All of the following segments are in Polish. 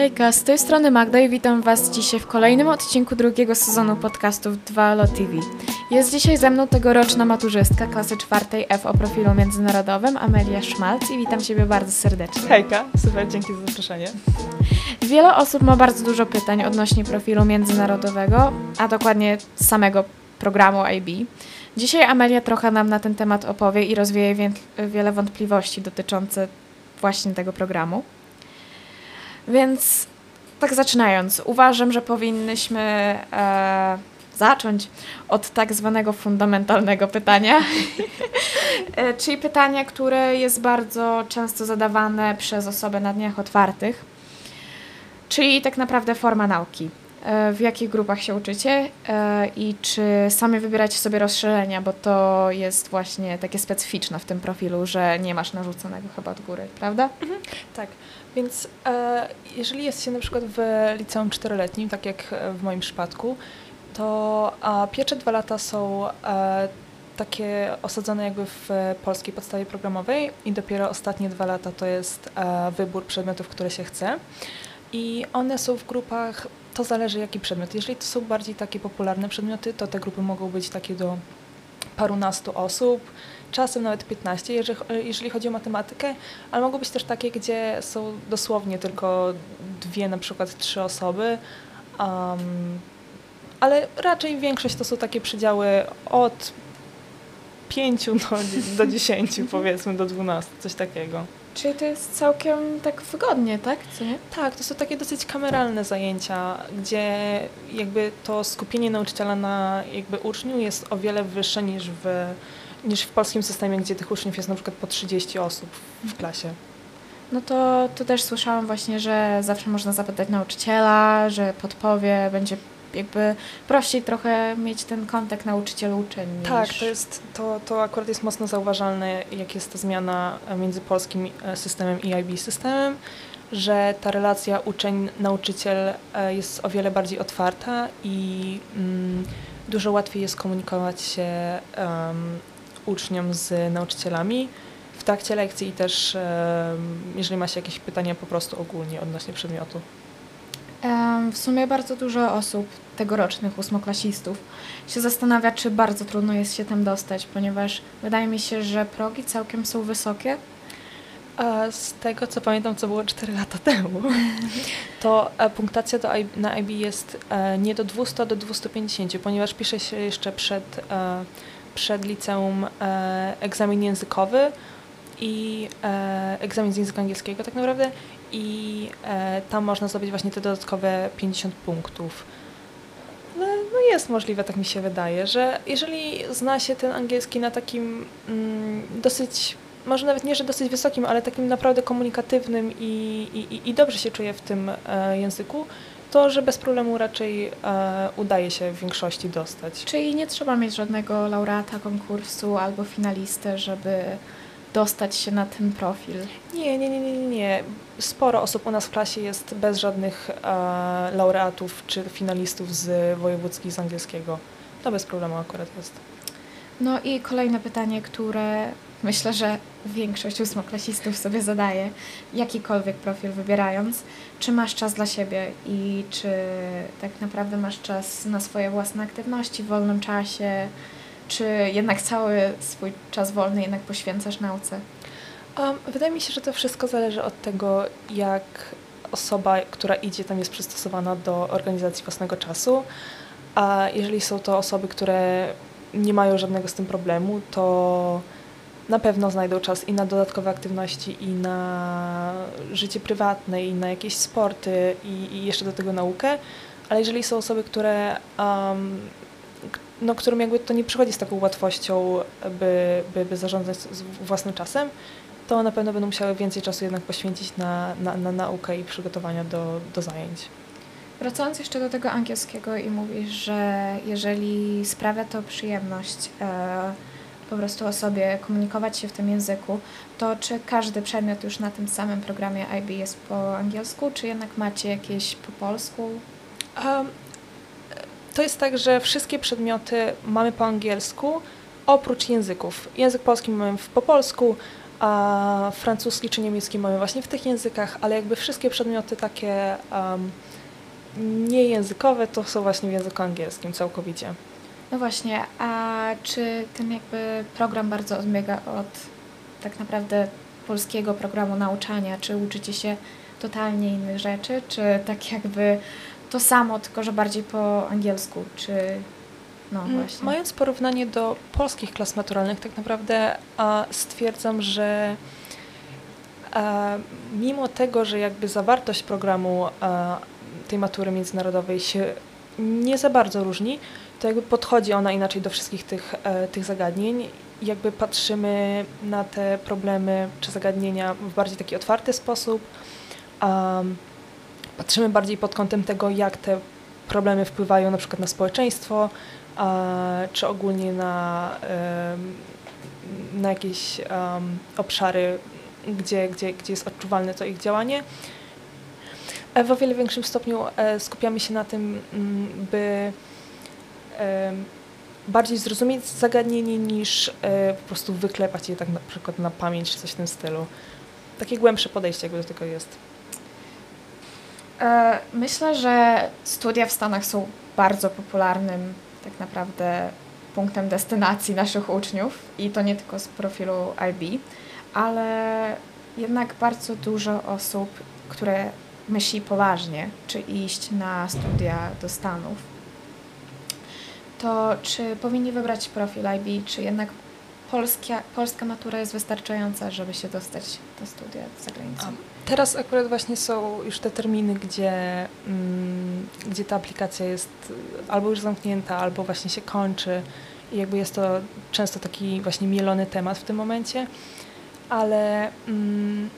Hejka, z tej strony Magda i witam Was dzisiaj w kolejnym odcinku drugiego sezonu podcastów 2 LO TV. Jest dzisiaj ze mną tegoroczna maturzystka klasy czwartej F o profilu międzynarodowym, Amelia Szmalc i witam Ciebie bardzo serdecznie. Hejka, super, dzięki za zaproszenie. Wiele osób ma bardzo dużo pytań odnośnie profilu międzynarodowego, a dokładnie samego programu IB. Dzisiaj Amelia trochę nam na ten temat opowie i rozwieje wie wiele wątpliwości dotyczących właśnie tego programu. Więc tak zaczynając, uważam, że powinnyśmy e, zacząć od tak zwanego fundamentalnego pytania, e, czyli pytania, które jest bardzo często zadawane przez osobę na dniach otwartych, czyli tak naprawdę forma nauki. E, w jakich grupach się uczycie e, i czy sami wybieracie sobie rozszerzenia, bo to jest właśnie takie specyficzne w tym profilu, że nie masz narzuconego chyba od góry, prawda? Mhm, tak, więc e, jeżeli jest się na przykład w liceum czteroletnim, tak jak w moim przypadku, to a, pierwsze dwa lata są e, takie osadzone jakby w polskiej podstawie programowej i dopiero ostatnie dwa lata to jest e, wybór przedmiotów, które się chce. I one są w grupach to zależy jaki przedmiot. Jeżeli to są bardziej takie popularne przedmioty, to te grupy mogą być takie do parunastu osób, czasem nawet 15, jeżeli, jeżeli chodzi o matematykę, ale mogą być też takie, gdzie są dosłownie tylko dwie, na przykład trzy osoby, um, ale raczej większość to są takie przedziały od 5 do, do 10, powiedzmy, do 12, coś takiego. Czyli to jest całkiem tak wygodnie, tak? Co nie? Tak, to są takie dosyć kameralne zajęcia, gdzie jakby to skupienie nauczyciela na jakby uczniu jest o wiele wyższe niż w, niż w polskim systemie, gdzie tych uczniów jest na przykład po 30 osób w klasie. No to, to też słyszałam właśnie, że zawsze można zapytać nauczyciela, że podpowie, będzie jakby prościej trochę mieć ten kontakt nauczyciel-uczeń. Tak, to, jest, to, to akurat jest mocno zauważalne, jak jest ta zmiana między polskim e, systemem i IB systemem, że ta relacja uczeń-nauczyciel e, jest o wiele bardziej otwarta i mm, dużo łatwiej jest komunikować się um, uczniom z nauczycielami w trakcie lekcji i też um, jeżeli ma się jakieś pytania po prostu ogólnie odnośnie przedmiotu. W sumie bardzo dużo osób tegorocznych ósmoklasistów się zastanawia, czy bardzo trudno jest się tam dostać, ponieważ wydaje mi się, że progi całkiem są wysokie. A z tego, co pamiętam, co było 4 lata temu, to e, punktacja do, na IB jest e, nie do 200, a do 250, ponieważ pisze się jeszcze przed, e, przed liceum egzamin językowy i egzamin z języka angielskiego tak naprawdę i e, tam można zdobyć właśnie te dodatkowe 50 punktów. No, no, jest możliwe, tak mi się wydaje, że jeżeli zna się ten angielski na takim mm, dosyć, może nawet nie, że dosyć wysokim, ale takim naprawdę komunikatywnym i, i, i dobrze się czuje w tym e, języku, to że bez problemu raczej e, udaje się w większości dostać. Czyli nie trzeba mieć żadnego laureata konkursu albo finalistę, żeby dostać się na ten profil? Nie, nie, nie, nie, nie. Sporo osób u nas w klasie jest bez żadnych e, laureatów czy finalistów z wojewódzkich z angielskiego. To bez problemu akurat jest. No i kolejne pytanie, które myślę, że większość ósmoklasistów sobie zadaje, jakikolwiek profil wybierając. Czy masz czas dla siebie i czy tak naprawdę masz czas na swoje własne aktywności w wolnym czasie, czy jednak cały swój czas wolny jednak poświęcasz nauce? Um, wydaje mi się, że to wszystko zależy od tego, jak osoba, która idzie tam jest przystosowana do organizacji własnego czasu. A jeżeli są to osoby, które nie mają żadnego z tym problemu, to na pewno znajdą czas i na dodatkowe aktywności, i na życie prywatne, i na jakieś sporty, i, i jeszcze do tego naukę. Ale jeżeli są osoby, które um, no, którym jakby to nie przychodzi z taką łatwością, by, by, by zarządzać własnym czasem, to na pewno będą musiały więcej czasu jednak poświęcić na, na, na naukę i przygotowania do, do zajęć. Wracając jeszcze do tego angielskiego i mówisz, że jeżeli sprawia to przyjemność e, po prostu osobie komunikować się w tym języku, to czy każdy przedmiot już na tym samym programie IB jest po angielsku, czy jednak macie jakieś po polsku? Um, to jest tak, że wszystkie przedmioty mamy po angielsku, oprócz języków. Język polski mamy po polsku, a francuski czy niemiecki mamy właśnie w tych językach, ale jakby wszystkie przedmioty takie um, niejęzykowe to są właśnie w języku angielskim całkowicie. No właśnie, a czy ten jakby program bardzo odbiega od tak naprawdę polskiego programu nauczania? Czy uczycie się totalnie innych rzeczy, czy tak jakby to samo, tylko że bardziej po angielsku, czy no mm, właśnie. Mając porównanie do polskich klas maturalnych, tak naprawdę a, stwierdzam, że a, mimo tego, że jakby zawartość programu a, tej matury międzynarodowej się nie za bardzo różni, to jakby podchodzi ona inaczej do wszystkich tych, e, tych zagadnień. Jakby patrzymy na te problemy czy zagadnienia w bardziej taki otwarty sposób. Um, patrzymy bardziej pod kątem tego, jak te problemy wpływają na przykład na społeczeństwo, czy ogólnie na, na jakieś obszary, gdzie, gdzie, gdzie jest odczuwalne to ich działanie. W o wiele większym stopniu e, skupiamy się na tym, mm, by bardziej zrozumieć zagadnienie niż e, po prostu wyklepać je tak na przykład na pamięć czy coś w tym stylu. Takie głębsze podejście jakby do tego jest. Myślę, że studia w Stanach są bardzo popularnym tak naprawdę punktem destynacji naszych uczniów i to nie tylko z profilu IB, ale jednak bardzo dużo osób, które myśli poważnie, czy iść na studia do Stanów, to czy powinni wybrać profil IB, czy jednak polskia, polska matura jest wystarczająca, żeby się dostać do studia za granicą? Teraz akurat właśnie są już te terminy, gdzie, mm, gdzie ta aplikacja jest albo już zamknięta, albo właśnie się kończy. I jakby jest to często taki właśnie mielony temat w tym momencie, ale mm,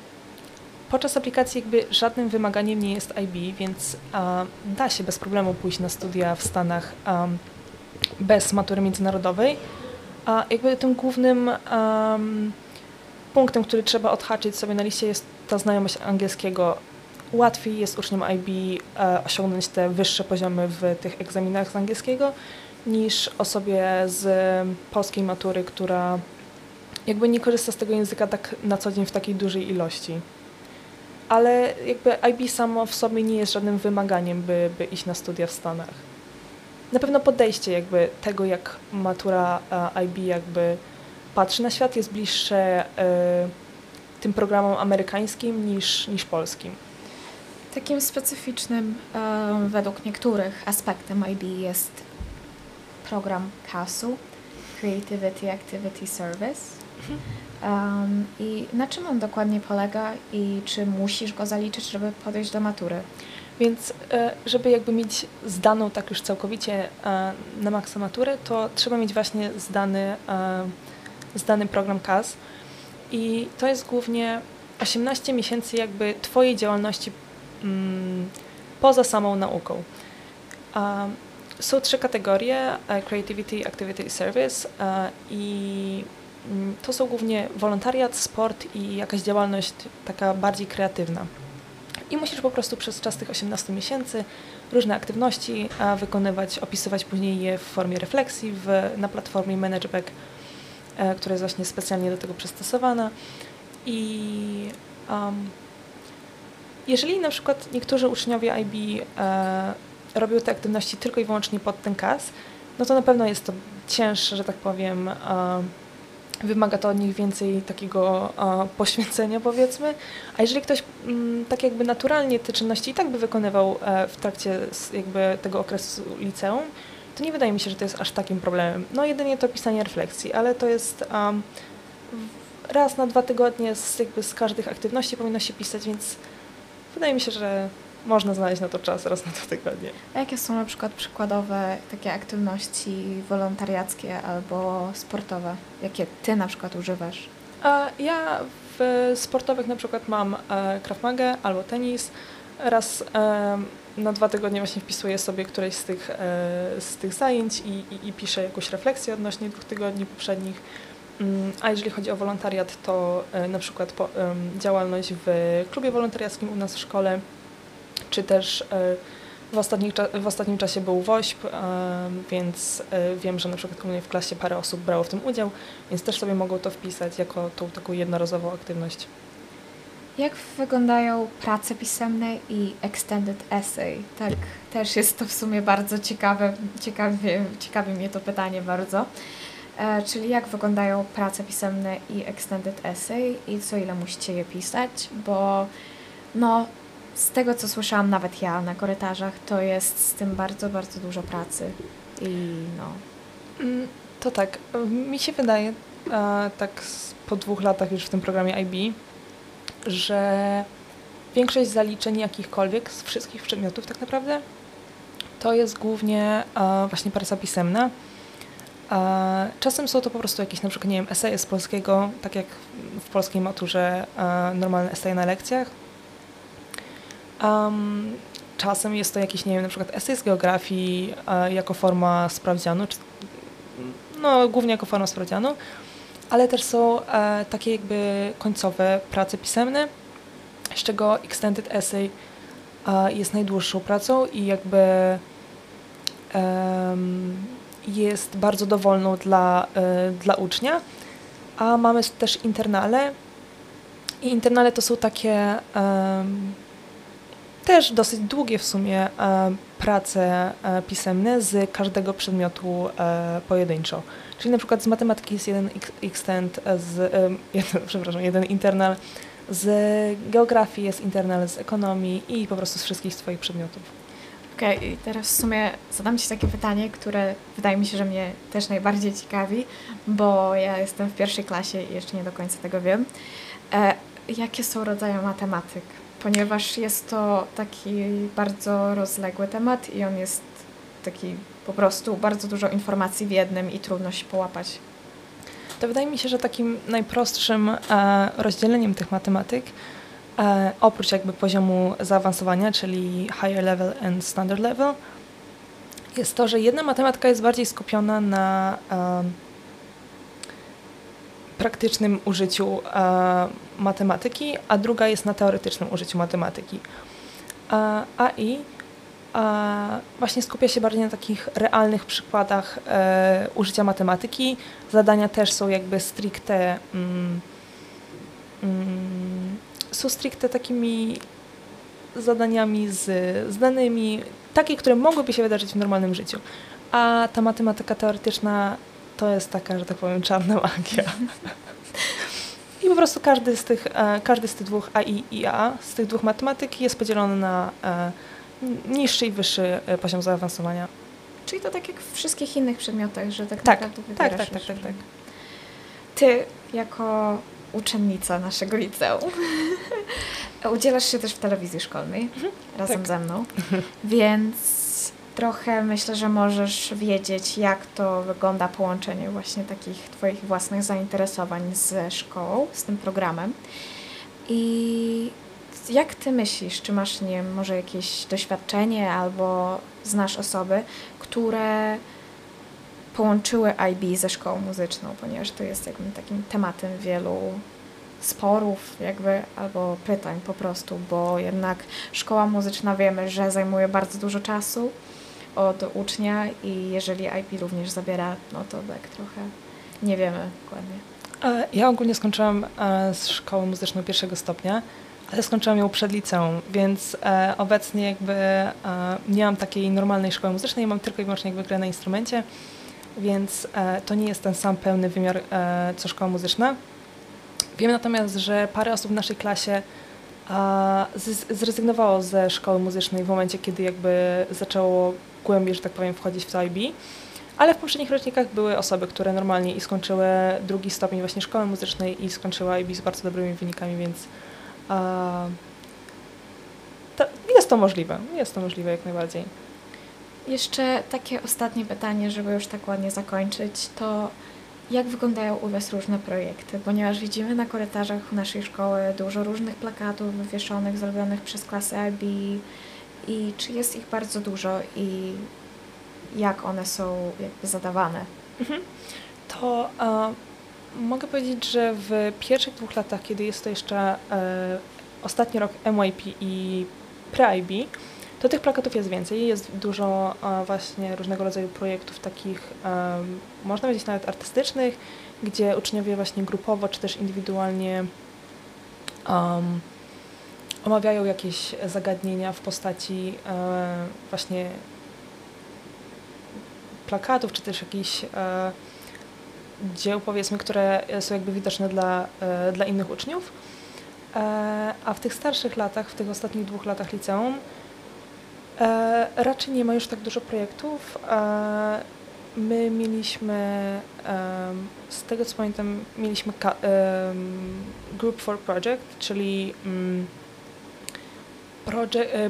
podczas aplikacji jakby żadnym wymaganiem nie jest IB, więc a, da się bez problemu pójść na studia w Stanach a, bez matury międzynarodowej. A jakby tym głównym um, punktem, który trzeba odhaczyć sobie na liście jest ta znajomość angielskiego. Łatwiej jest uczniom IB e, osiągnąć te wyższe poziomy w tych egzaminach z angielskiego niż osobie z polskiej matury, która jakby nie korzysta z tego języka tak na co dzień w takiej dużej ilości. Ale jakby IB samo w sobie nie jest żadnym wymaganiem, by, by iść na studia w Stanach. Na pewno podejście jakby tego, jak matura e, IB jakby patrzy na świat, jest bliższe y, tym programom amerykańskim niż, niż polskim. Takim specyficznym um, według niektórych aspektem IB jest program CASU, Creativity Activity Service. Um, I na czym on dokładnie polega i czy musisz go zaliczyć, żeby podejść do matury? Więc żeby jakby mieć zdaną tak już całkowicie na maksa maturę, to trzeba mieć właśnie zdany zdany program CAS i to jest głównie 18 miesięcy jakby Twojej działalności mm, poza samą nauką. Są trzy kategorie, Creativity, Activity i Service uh, i to są głównie wolontariat, sport i jakaś działalność taka bardziej kreatywna. I musisz po prostu przez czas tych 18 miesięcy różne aktywności wykonywać, opisywać później je w formie refleksji w, na platformie ManageBack E, która jest właśnie specjalnie do tego przystosowana. I um, jeżeli na przykład niektórzy uczniowie IB e, robią te aktywności tylko i wyłącznie pod ten kas, no to na pewno jest to cięższe, że tak powiem, e, wymaga to od nich więcej takiego poświęcenia powiedzmy, a jeżeli ktoś mm, tak jakby naturalnie te czynności i tak by wykonywał e, w trakcie jakby tego okresu liceum, to nie wydaje mi się, że to jest aż takim problemem. No jedynie to pisanie refleksji, ale to jest um, raz na dwa tygodnie z, jakby z każdych aktywności powinno się pisać, więc wydaje mi się, że można znaleźć na to czas raz na dwa tygodnie. A jakie są na przykład przykładowe takie aktywności wolontariackie albo sportowe, jakie ty na przykład używasz? A ja w sportowych na przykład mam e, Krav albo tenis. Raz e, na dwa tygodnie właśnie wpisuję sobie któreś z tych, e, z tych zajęć i, i, i piszę jakąś refleksję odnośnie dwóch tygodni poprzednich. Mm, a jeżeli chodzi o wolontariat, to na przykład działalność w klubie wolontariackim u nas w szkole, czy też w, ostatnich, w ostatnim czasie był WOŚP, więc wiem, że na przykład w klasie parę osób brało w tym udział, więc też sobie mogą to wpisać jako tą taką jednorazową aktywność. Jak wyglądają prace pisemne i extended essay? Tak, też jest to w sumie bardzo ciekawe, ciekawie, ciekawi mnie to pytanie bardzo. E, czyli jak wyglądają prace pisemne i extended essay i co ile musicie je pisać, bo no z tego co słyszałam nawet ja na korytarzach, to jest z tym bardzo, bardzo dużo pracy i no. Mm, to tak, mi się wydaje, tak po dwóch latach już w tym programie IB, że większość zaliczeń jakichkolwiek z wszystkich przedmiotów tak naprawdę to jest głównie właśnie praca pisemna. Czasem są to po prostu jakieś na przykład, nie wiem, eseje z polskiego, tak jak w polskiej maturze normalne eseje na lekcjach. Czasem jest to jakiś, nie wiem, na przykład esej z geografii jako forma sprawdzianu, czy, no głównie jako forma sprawdzianu ale też są e, takie jakby końcowe prace pisemne, z czego Extended Essay e, jest najdłuższą pracą i jakby e, jest bardzo dowolną dla, e, dla ucznia, a mamy też internale i internale to są takie też dosyć długie w sumie e, prace e, pisemne z każdego przedmiotu pojedynczo. Czyli na przykład z matematyki jest jeden extent, z, jeden, przepraszam, jeden internal, z geografii jest internal, z ekonomii i po prostu z wszystkich swoich przedmiotów. Okej, okay, i teraz w sumie zadam Ci takie pytanie, które wydaje mi się, że mnie też najbardziej ciekawi, bo ja jestem w pierwszej klasie i jeszcze nie do końca tego wiem. E, jakie są rodzaje matematyk? Ponieważ jest to taki bardzo rozległy temat i on jest taki po prostu bardzo dużo informacji w jednym i trudno się połapać. To wydaje mi się, że takim najprostszym e, rozdzieleniem tych matematyk, e, oprócz jakby poziomu zaawansowania, czyli higher level and standard level, jest to, że jedna matematyka jest bardziej skupiona na praktycznym użyciu e, matematyki, a druga jest na teoretycznym użyciu matematyki. AI właśnie skupia się bardziej na takich realnych przykładach e, użycia matematyki. Zadania też są jakby stricte mm, mm, są stricte takimi zadaniami z, z danymi, takie, które mogłyby się wydarzyć w normalnym życiu. A ta matematyka teoretyczna to jest taka, że tak powiem, czarna magia. I po prostu każdy z tych, e, każdy z tych dwóch AI i A, z tych dwóch matematyk jest podzielony na e, niższy i wyższy e, poziom zaawansowania. Czyli to tak jak w wszystkich innych przedmiotach, że tak, tak naprawdę tak, tak, tak, tak, tak. Ty, jako uczennica naszego liceum, udzielasz się też w telewizji szkolnej mhm, razem tak. ze mną, więc trochę myślę, że możesz wiedzieć, jak to wygląda połączenie właśnie takich Twoich własnych zainteresowań ze szkołą, z tym programem. I jak ty myślisz, czy masz, nie wiem, może jakieś doświadczenie albo znasz osoby, które połączyły IB ze szkołą muzyczną, ponieważ to jest jakby takim tematem wielu sporów jakby albo pytań po prostu, bo jednak szkoła muzyczna wiemy, że zajmuje bardzo dużo czasu od ucznia i jeżeli IP również zabiera, no to tak trochę nie wiemy dokładnie. E, ja ogólnie skończyłam e, szkołę muzyczną pierwszego stopnia ale skończyłam ją przed liceum, więc e, obecnie jakby nie mam takiej normalnej szkoły muzycznej, mam tylko i wyłącznie jakby grę na instrumencie, więc to nie jest ten sam pełny wymiar co szkoła muzyczna. Wiem natomiast, że parę osób w naszej klasie zrezygnowało ze szkoły muzycznej w momencie, kiedy jakby zaczęło głębiej, że tak powiem, wchodzić w to IB. Ale w poprzednich rocznikach były osoby, które normalnie i skończyły drugi stopień właśnie szkoły muzycznej i skończyły IB z bardzo dobrymi wynikami, więc to jest to możliwe, jest to możliwe jak najbardziej. Jeszcze takie ostatnie pytanie, żeby już tak ładnie zakończyć, to jak wyglądają u Was różne projekty? Ponieważ widzimy na korytarzach naszej szkoły dużo różnych plakatów wywieszonych, zrobionych przez klasę IB i czy jest ich bardzo dużo i jak one są jakby zadawane? Mhm. To Mogę powiedzieć, że w pierwszych dwóch latach, kiedy jest to jeszcze e, ostatni rok MYP i pre-IB, to tych plakatów jest więcej. Jest dużo e, właśnie różnego rodzaju projektów takich, em, można powiedzieć nawet artystycznych, gdzie uczniowie właśnie grupowo czy też indywidualnie um, omawiają jakieś zagadnienia w postaci e, właśnie plakatów, czy też jakichś e, dzieł, powiedzmy, które są jakby widoczne dla, e, dla innych uczniów. A w tych starszych latach, w tych ostatnich dwóch latach liceum, raczej nie ma już tak dużo projektów. My mieliśmy, z tego co pamiętam, mieliśmy Group for Project, czyli mm,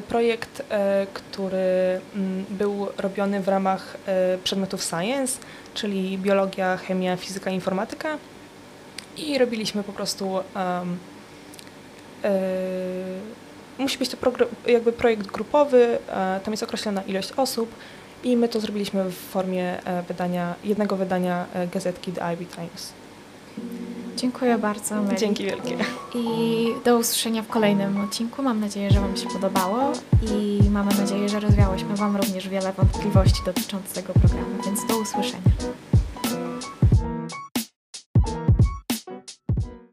projekt, e, który mm, był robiony w ramach e, przedmiotów science, czyli biologia, chemia, fizyka, informatyka. I robiliśmy po prostu. e, musi być to jakby projekt grupowy, e, tam jest określona ilość osób i my to zrobiliśmy w formie e, wydania, jednego wydania e, gazetki The Ivy Times. Dziękuję bardzo, Ameli. Dzięki wielkie. I do usłyszenia w kolejnym odcinku. Mam nadzieję, że Wam się podobało i mamy nadzieję, że rozwiałyśmy Wam również wiele wątpliwości dotyczących tego programu, więc do usłyszenia.